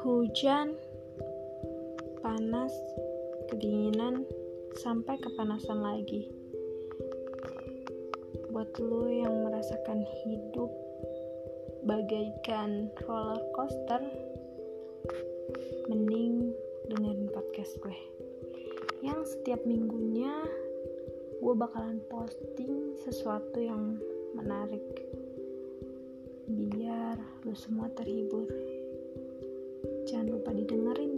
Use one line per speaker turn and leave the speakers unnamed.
hujan, panas, kedinginan, sampai kepanasan lagi. Buat lo yang merasakan hidup bagaikan roller coaster, mending dengerin podcast gue. Yang setiap minggunya gue bakalan posting sesuatu yang menarik biar lo semua terhibur. Lupa didengerin.